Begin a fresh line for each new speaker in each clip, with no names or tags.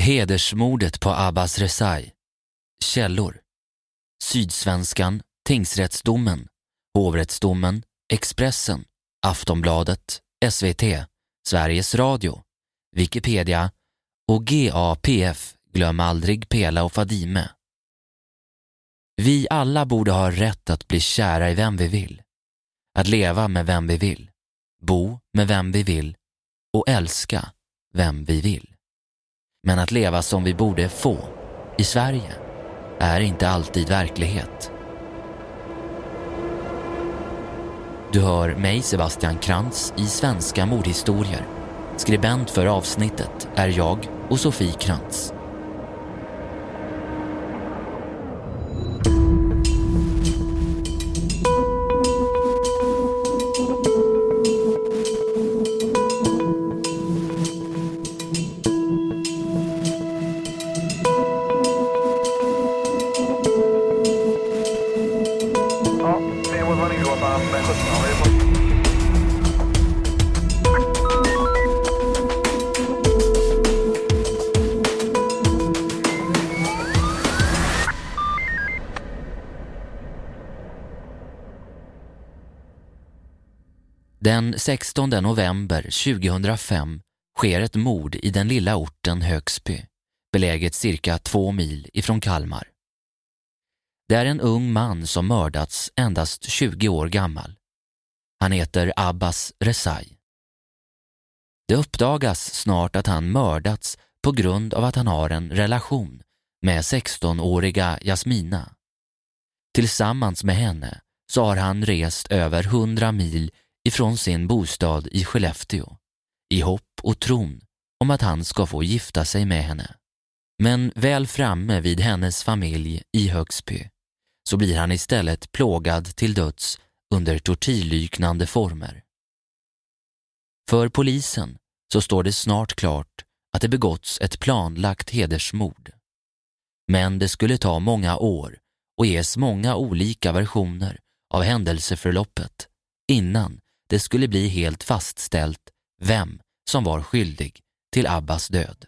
Hedersmordet på Abbas Rezai. Källor. Sydsvenskan, Tingsrättsdomen, Hovrättsdomen, Expressen, Aftonbladet, SVT, Sveriges Radio, Wikipedia och GAPF, Glöm aldrig Pela och Fadime. Vi alla borde ha rätt att bli kära i vem vi vill. Att leva med vem vi vill, bo med vem vi vill och älska vem vi vill. Men att leva som vi borde få i Sverige är inte alltid verklighet. Du hör mig, Sebastian Krantz, i Svenska mordhistorier. Skribent för avsnittet är jag och Sofie Krantz. Den 16 november 2005 sker ett mord i den lilla orten Högsby, beläget cirka två mil ifrån Kalmar. Det är en ung man som mördats endast 20 år gammal. Han heter Abbas Rezai. Det uppdagas snart att han mördats på grund av att han har en relation med 16-åriga Jasmina. Tillsammans med henne så har han rest över 100 mil ifrån sin bostad i Skellefteå i hopp och tron om att han ska få gifta sig med henne. Men väl framme vid hennes familj i Högsby så blir han istället plågad till döds under tortyrliknande former. För polisen så står det snart klart att det begåtts ett planlagt hedersmord. Men det skulle ta många år och ges många olika versioner av händelseförloppet innan det skulle bli helt fastställt vem som var skyldig till Abbas död.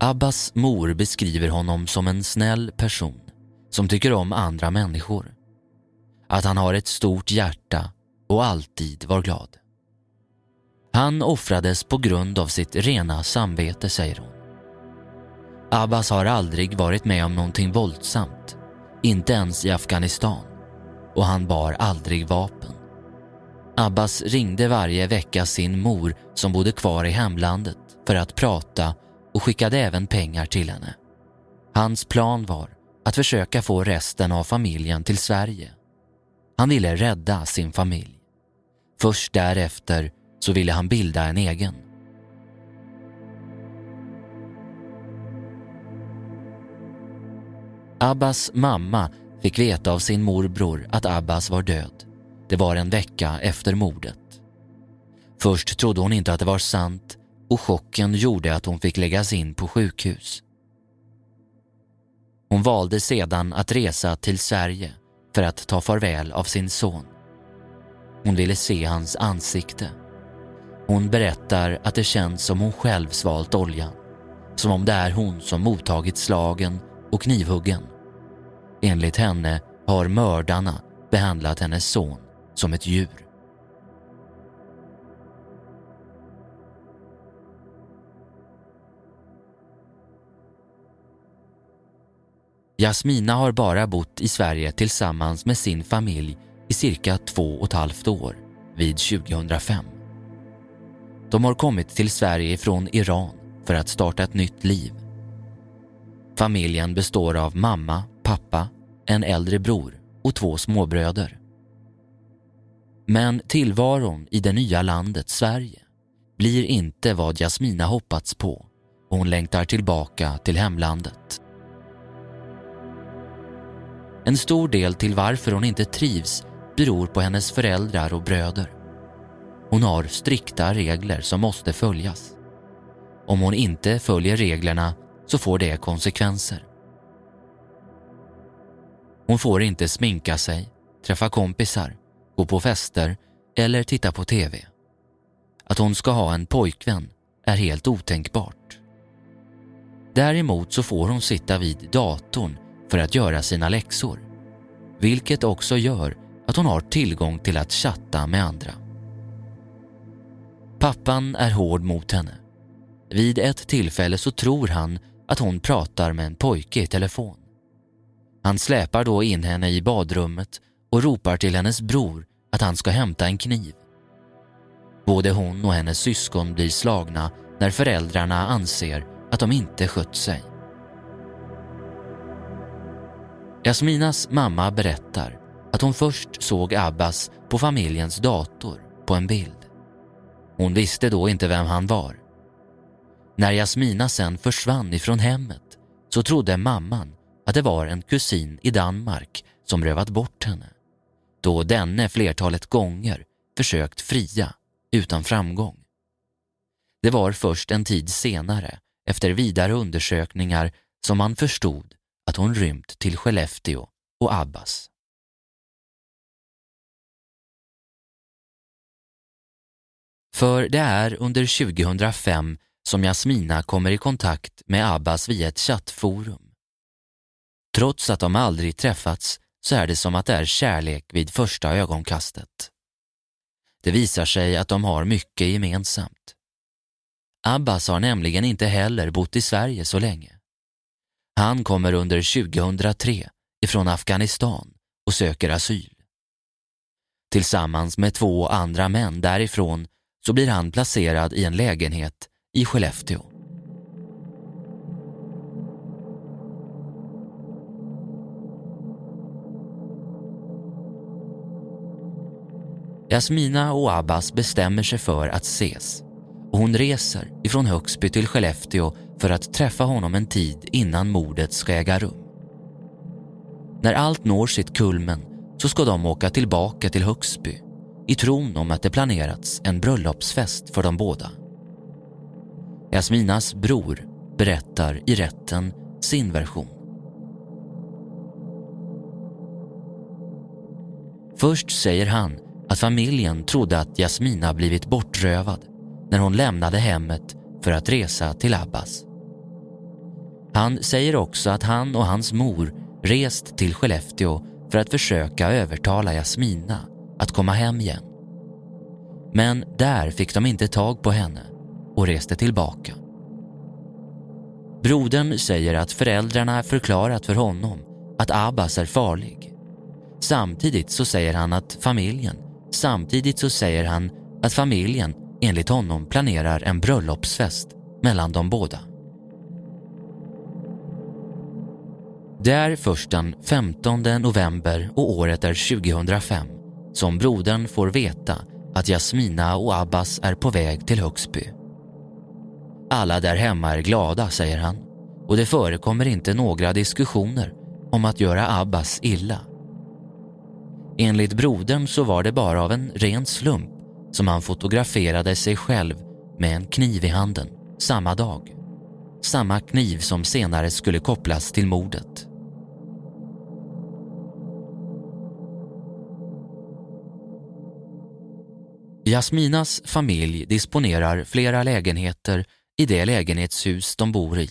Abbas mor beskriver honom som en snäll person som tycker om andra människor. Att han har ett stort hjärta och alltid var glad. Han offrades på grund av sitt rena samvete, säger hon. Abbas har aldrig varit med om någonting våldsamt, inte ens i Afghanistan, och han bar aldrig vapen. Abbas ringde varje vecka sin mor som bodde kvar i hemlandet för att prata och skickade även pengar till henne. Hans plan var att försöka få resten av familjen till Sverige. Han ville rädda sin familj. Först därefter så ville han bilda en egen. Abbas mamma fick veta av sin morbror att Abbas var död. Det var en vecka efter mordet. Först trodde hon inte att det var sant och chocken gjorde att hon fick läggas in på sjukhus. Hon valde sedan att resa till Sverige för att ta farväl av sin son. Hon ville se hans ansikte. Hon berättar att det känns som hon själv svalt oljan. Som om det är hon som mottagit slagen och knivhuggen. Enligt henne har mördarna behandlat hennes son som ett djur. Jasmina har bara bott i Sverige tillsammans med sin familj i cirka två och ett halvt år, vid 2005. De har kommit till Sverige från Iran för att starta ett nytt liv. Familjen består av mamma, pappa, en äldre bror och två småbröder. Men tillvaron i det nya landet Sverige blir inte vad Jasmina hoppats på och hon längtar tillbaka till hemlandet. En stor del till varför hon inte trivs beror på hennes föräldrar och bröder. Hon har strikta regler som måste följas. Om hon inte följer reglerna så får det konsekvenser. Hon får inte sminka sig, träffa kompisar, gå på fester eller titta på TV. Att hon ska ha en pojkvän är helt otänkbart. Däremot så får hon sitta vid datorn för att göra sina läxor, vilket också gör att hon har tillgång till att chatta med andra. Pappan är hård mot henne. Vid ett tillfälle så tror han att hon pratar med en pojke i telefon. Han släpar då in henne i badrummet och ropar till hennes bror att han ska hämta en kniv. Både hon och hennes syskon blir slagna när föräldrarna anser att de inte skött sig. Jasminas mamma berättar att hon först såg Abbas på familjens dator på en bild. Hon visste då inte vem han var. När Jasmina sen försvann ifrån hemmet så trodde mamman att det var en kusin i Danmark som rövat bort henne, då denne flertalet gånger försökt fria utan framgång. Det var först en tid senare, efter vidare undersökningar, som man förstod att hon rymt till Skellefteå och Abbas. För det är under 2005 som Jasmina kommer i kontakt med Abbas via ett chattforum. Trots att de aldrig träffats så är det som att det är kärlek vid första ögonkastet. Det visar sig att de har mycket gemensamt. Abbas har nämligen inte heller bott i Sverige så länge. Han kommer under 2003 ifrån Afghanistan och söker asyl. Tillsammans med två andra män därifrån så blir han placerad i en lägenhet i Skellefteå. Jasmina och Abbas bestämmer sig för att ses och hon reser ifrån Högsby till Skellefteå för att träffa honom en tid innan mordet ska äga rum. När allt når sitt kulmen så ska de åka tillbaka till Högsby i tron om att det planerats en bröllopsfest för de båda. Jasminas bror berättar i rätten sin version. Först säger han att familjen trodde att Jasmina blivit bortrövad när hon lämnade hemmet för att resa till Abbas. Han säger också att han och hans mor rest till Skellefteå för att försöka övertala Jasmina att komma hem igen. Men där fick de inte tag på henne och reste tillbaka. Brodern säger att föräldrarna förklarat för honom att Abbas är farlig. Samtidigt så säger han att familjen, samtidigt så säger han att familjen enligt honom planerar en bröllopsfest mellan de båda. Det är först den 15 november och året är 2005 som brodern får veta att Jasmina och Abbas är på väg till Högsby. Alla där hemma är glada, säger han och det förekommer inte några diskussioner om att göra Abbas illa. Enligt brodern så var det bara av en ren slump som han fotograferade sig själv med en kniv i handen samma dag. Samma kniv som senare skulle kopplas till mordet. Jasminas familj disponerar flera lägenheter i det lägenhetshus de bor i.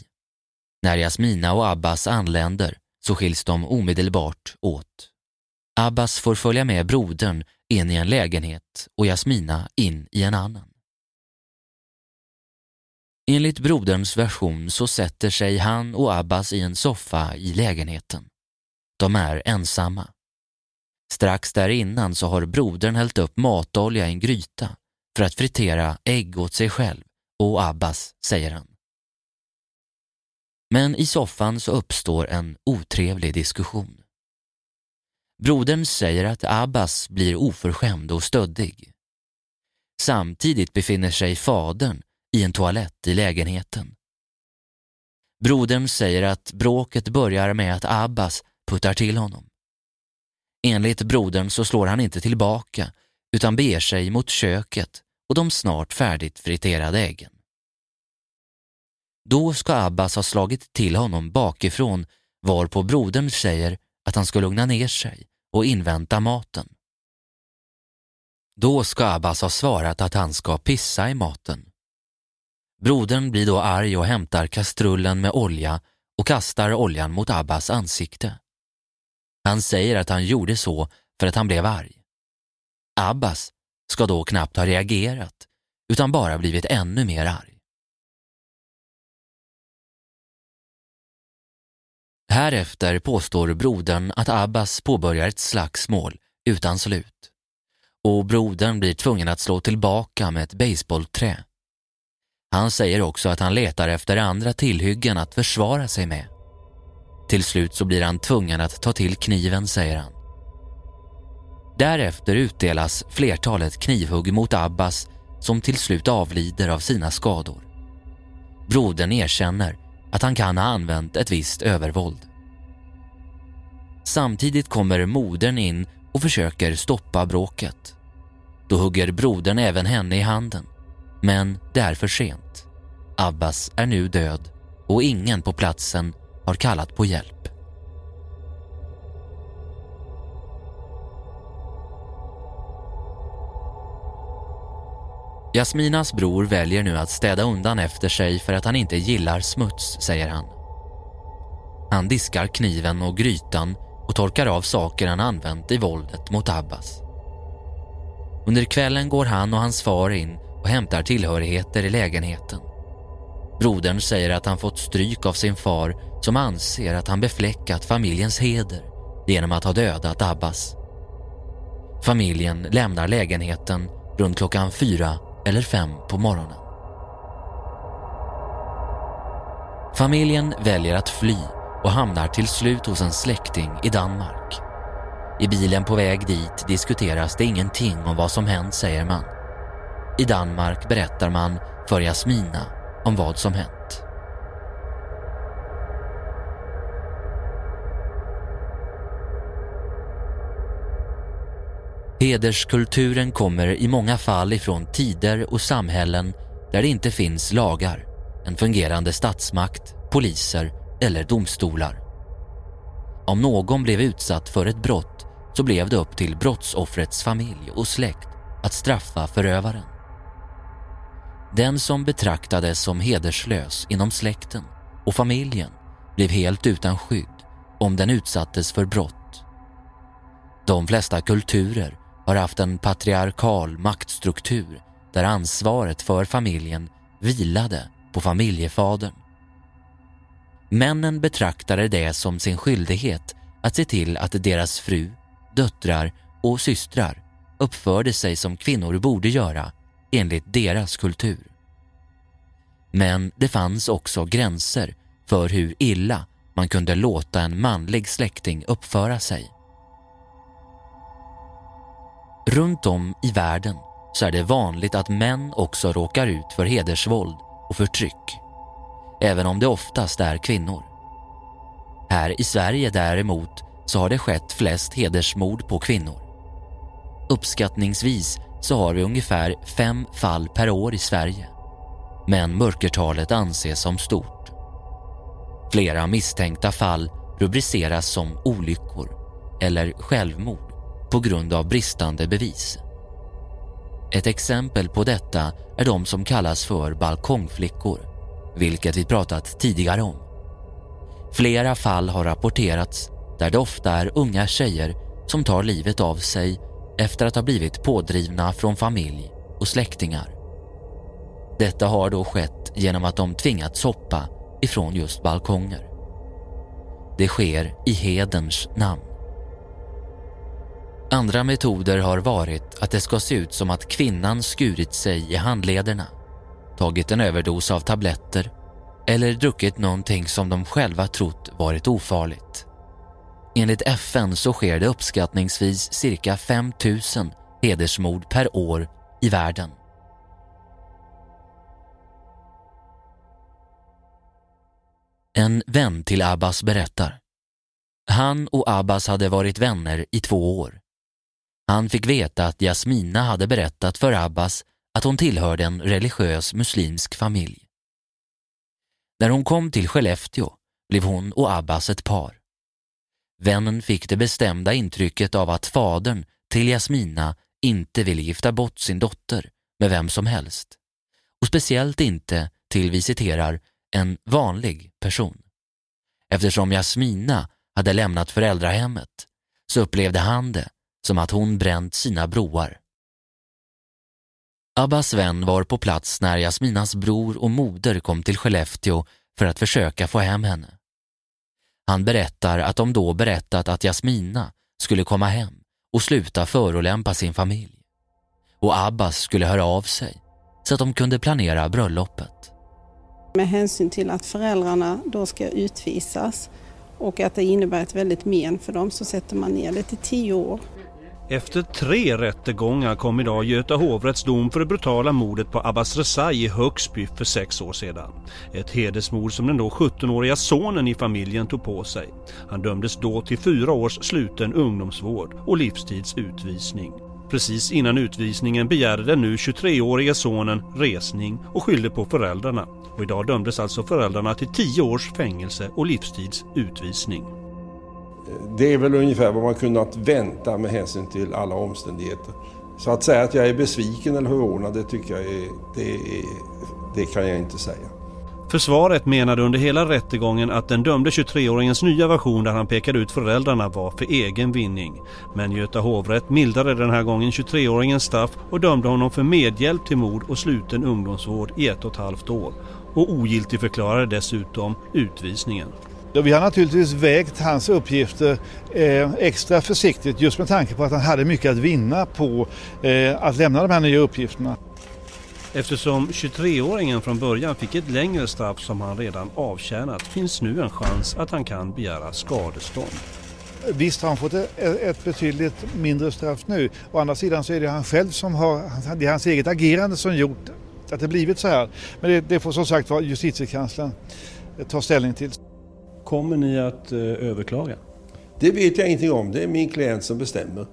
När Jasmina och Abbas anländer så skiljs de omedelbart åt. Abbas får följa med brodern in i en lägenhet och Jasmina in i en annan. Enligt broderns version så sätter sig han och Abbas i en soffa i lägenheten. De är ensamma. Strax där innan så har brodern hällt upp matolja i en gryta för att fritera ägg åt sig själv och Abbas, säger han. Men i soffan så uppstår en otrevlig diskussion. Brodern säger att Abbas blir oförskämd och stöddig. Samtidigt befinner sig fadern i en toalett i lägenheten. Brodern säger att bråket börjar med att Abbas puttar till honom. Enligt brodern så slår han inte tillbaka utan beger sig mot köket och de snart färdigt friterade äggen. Då ska Abbas ha slagit till honom bakifrån varpå brodern säger att han ska lugna ner sig och invänta maten. Då ska Abbas ha svarat att han ska pissa i maten. Brodern blir då arg och hämtar kastrullen med olja och kastar oljan mot Abbas ansikte. Han säger att han gjorde så för att han blev arg. Abbas ska då knappt ha reagerat utan bara blivit ännu mer arg. Härefter påstår brodern att Abbas påbörjar ett slagsmål utan slut och brodern blir tvungen att slå tillbaka med ett baseballträ. Han säger också att han letar efter andra tillhyggen att försvara sig med. Till slut så blir han tvungen att ta till kniven, säger han. Därefter utdelas flertalet knivhugg mot Abbas som till slut avlider av sina skador. Brodern erkänner att han kan ha använt ett visst övervåld. Samtidigt kommer modern in och försöker stoppa bråket. Då hugger brodern även henne i handen. Men det är för sent. Abbas är nu död och ingen på platsen har kallat på hjälp. Jasminas bror väljer nu att städa undan efter sig för att han inte gillar smuts, säger han. Han diskar kniven och grytan och torkar av saker han använt i våldet mot Abbas. Under kvällen går han och hans far in och hämtar tillhörigheter i lägenheten. Brodern säger att han fått stryk av sin far som anser att han befläckat familjens heder genom att ha dödat Abbas. Familjen lämnar lägenheten runt klockan fyra eller fem på morgonen. Familjen väljer att fly och hamnar till slut hos en släkting i Danmark. I bilen på väg dit diskuteras det ingenting om vad som hänt, säger man. I Danmark berättar man för Jasmina om vad som hänt. Hederskulturen kommer i många fall ifrån tider och samhällen där det inte finns lagar, en fungerande statsmakt, poliser eller domstolar. Om någon blev utsatt för ett brott så blev det upp till brottsoffrets familj och släkt att straffa förövaren. Den som betraktades som hederslös inom släkten och familjen blev helt utan skydd om den utsattes för brott. De flesta kulturer har haft en patriarkal maktstruktur där ansvaret för familjen vilade på familjefadern. Männen betraktade det som sin skyldighet att se till att deras fru, döttrar och systrar uppförde sig som kvinnor borde göra enligt deras kultur. Men det fanns också gränser för hur illa man kunde låta en manlig släkting uppföra sig. Runt om i världen så är det vanligt att män också råkar ut för hedersvåld och förtryck, även om det oftast är kvinnor. Här i Sverige däremot så har det skett flest hedersmord på kvinnor. Uppskattningsvis så har vi ungefär fem fall per år i Sverige, men mörkertalet anses som stort. Flera misstänkta fall rubriceras som olyckor eller självmord på grund av bristande bevis. Ett exempel på detta är de som kallas för balkongflickor, vilket vi pratat tidigare om. Flera fall har rapporterats där det ofta är unga tjejer som tar livet av sig efter att ha blivit pådrivna från familj och släktingar. Detta har då skett genom att de tvingats hoppa ifrån just balkonger. Det sker i hederns namn. Andra metoder har varit att det ska se ut som att kvinnan skurit sig i handlederna, tagit en överdos av tabletter eller druckit någonting som de själva trott varit ofarligt. Enligt FN så sker det uppskattningsvis cirka 5 000 hedersmord per år i världen. En vän till Abbas berättar. Han och Abbas hade varit vänner i två år. Han fick veta att Jasmina hade berättat för Abbas att hon tillhörde en religiös muslimsk familj. När hon kom till Skellefteå blev hon och Abbas ett par. Vännen fick det bestämda intrycket av att fadern till Jasmina inte ville gifta bort sin dotter med vem som helst och speciellt inte till, vi citerar, en vanlig person. Eftersom Jasmina hade lämnat föräldrahemmet så upplevde han det som att hon bränt sina broar. Abbas vän var på plats när Jasminas bror och moder kom till Skellefteå för att försöka få hem henne. Han berättar att de då berättat att Jasmina skulle komma hem och sluta förolämpa sin familj. Och Abbas skulle höra av sig så att de kunde planera bröllopet.
Med hänsyn till att föräldrarna då ska utvisas och att det innebär ett väldigt men för dem så sätter man ner det till tio år.
Efter tre rättegångar kom idag Göta hovrätts dom för det brutala mordet på Abbas Rezai i Högsby för sex år sedan. Ett hedersmord som den då 17-åriga sonen i familjen tog på sig. Han dömdes då till fyra års sluten ungdomsvård och livstids utvisning. Precis innan utvisningen begärde den nu 23-årige sonen resning och skyllde på föräldrarna. Och idag dömdes alltså föräldrarna till 10 års fängelse och livstids utvisning.
Det är väl ungefär vad man kunnat vänta med hänsyn till alla omständigheter. Så att säga att jag är besviken eller förvånad, det tycker jag är, det, är, det kan jag inte säga.
Försvaret menade under hela rättegången att den dömde 23-åringens nya version där han pekade ut föräldrarna var för egen vinning. Men Göta hovrätt mildrade den här gången 23-åringens straff och dömde honom för medhjälp till mord och sluten ungdomsvård i ett och ett halvt år. Och ogiltigförklarade dessutom utvisningen.
Vi har naturligtvis vägt hans uppgifter eh, extra försiktigt just med tanke på att han hade mycket att vinna på eh, att lämna de här nya uppgifterna.
Eftersom 23-åringen från början fick ett längre straff som han redan avtjänat finns nu en chans att han kan begära skadestånd.
Visst har han fått ett betydligt mindre straff nu. Å andra sidan så är det han själv som har, det är hans eget agerande som gjort att det blivit så här. Men det, det får som sagt vara justitiekanslern ta ställning till.
Kommer ni att eh, överklaga?
Det vet jag ingenting om. Det är min klient som bestämmer.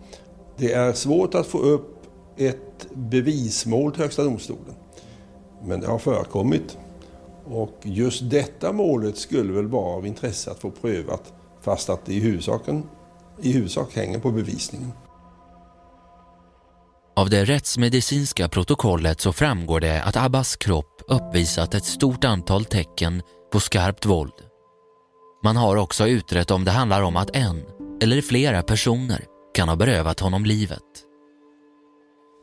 Det är svårt att få upp ett bevismål till Högsta domstolen. Men det har förekommit. Och just detta målet skulle väl vara av intresse att få prövat fast att det i, huvudsaken, i huvudsak hänger på bevisningen.
Av det rättsmedicinska protokollet så framgår det att Abbas kropp uppvisat ett stort antal tecken på skarpt våld. Man har också utrett om det handlar om att en eller flera personer kan ha berövat honom livet.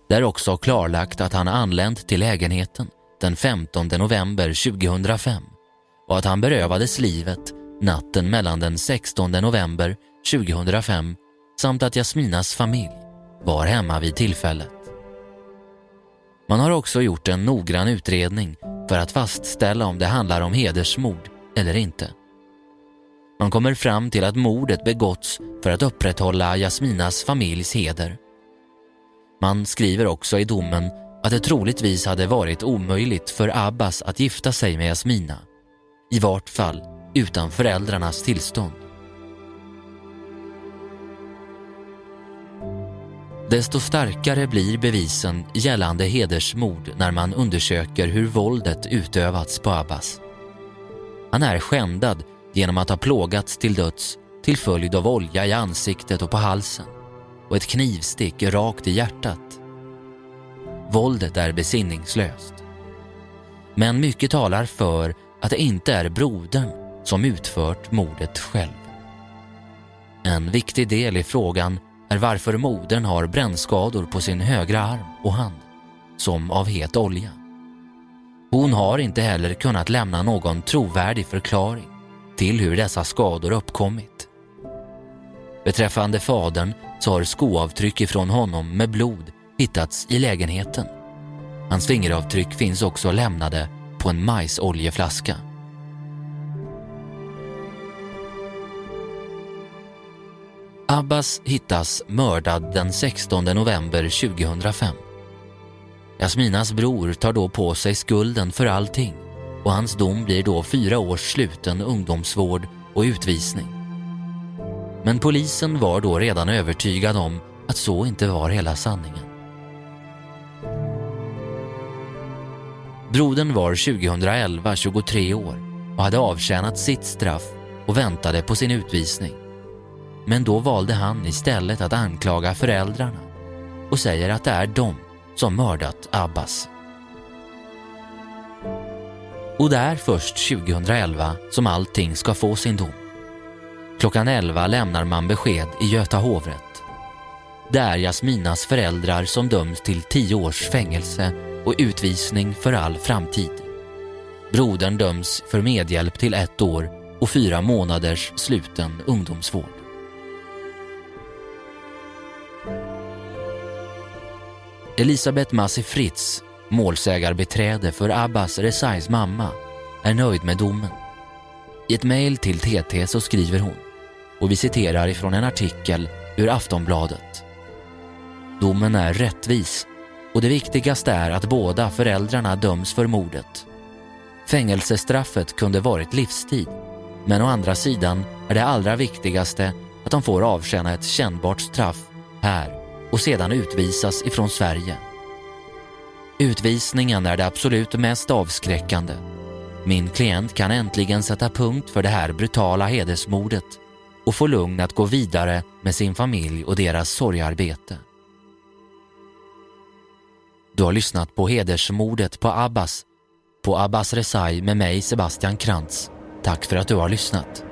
Det är också klarlagt att han anlänt till lägenheten den 15 november 2005 och att han berövades livet natten mellan den 16 november 2005 samt att Jasminas familj var hemma vid tillfället. Man har också gjort en noggrann utredning för att fastställa om det handlar om hedersmord eller inte. Man kommer fram till att mordet begåtts för att upprätthålla Jasminas familjs heder. Man skriver också i domen att det troligtvis hade varit omöjligt för Abbas att gifta sig med Jasmina. I vart fall utan föräldrarnas tillstånd. Desto starkare blir bevisen gällande hedersmord när man undersöker hur våldet utövats på Abbas. Han är skändad genom att ha plågats till döds till följd av olja i ansiktet och på halsen och ett knivstick rakt i hjärtat. Våldet är besinningslöst. Men mycket talar för att det inte är brodern som utfört mordet själv. En viktig del i frågan är varför modern har brännskador på sin högra arm och hand, som av het olja. Hon har inte heller kunnat lämna någon trovärdig förklaring till hur dessa skador uppkommit. Beträffande fadern så har skoavtryck ifrån honom med blod hittats i lägenheten. Hans fingeravtryck finns också lämnade på en majsoljeflaska. Abbas hittas mördad den 16 november 2005. Jasminas bror tar då på sig skulden för allting och hans dom blir då fyra års sluten ungdomsvård och utvisning. Men polisen var då redan övertygad om att så inte var hela sanningen. Brodern var 2011 23 år och hade avtjänat sitt straff och väntade på sin utvisning. Men då valde han istället att anklaga föräldrarna och säger att det är de som mördat Abbas. Och det är först 2011 som allting ska få sin dom. Klockan 11 lämnar man besked i Göta hovrätt. Det är Jasminas föräldrar som döms till 10 års fängelse och utvisning för all framtid. Brodern döms för medhjälp till ett år och fyra månaders sluten ungdomsvård. Elisabeth Massi Fritz, målsägarbeträde för Abbas Rezais mamma, är nöjd med domen. I ett mejl till TT så skriver hon, och vi citerar ifrån en artikel ur Aftonbladet. Domen är rättvis och det viktigaste är att båda föräldrarna döms för mordet. Fängelsestraffet kunde varit livstid, men å andra sidan är det allra viktigaste att de får avtjäna ett kännbart straff här och sedan utvisas ifrån Sverige. Utvisningen är det absolut mest avskräckande. Min klient kan äntligen sätta punkt för det här brutala hedersmordet och få lugn att gå vidare med sin familj och deras sorgarbete. Du har lyssnat på Hedersmordet på Abbas, på Abbas Resai med mig Sebastian Krantz. Tack för att du har lyssnat.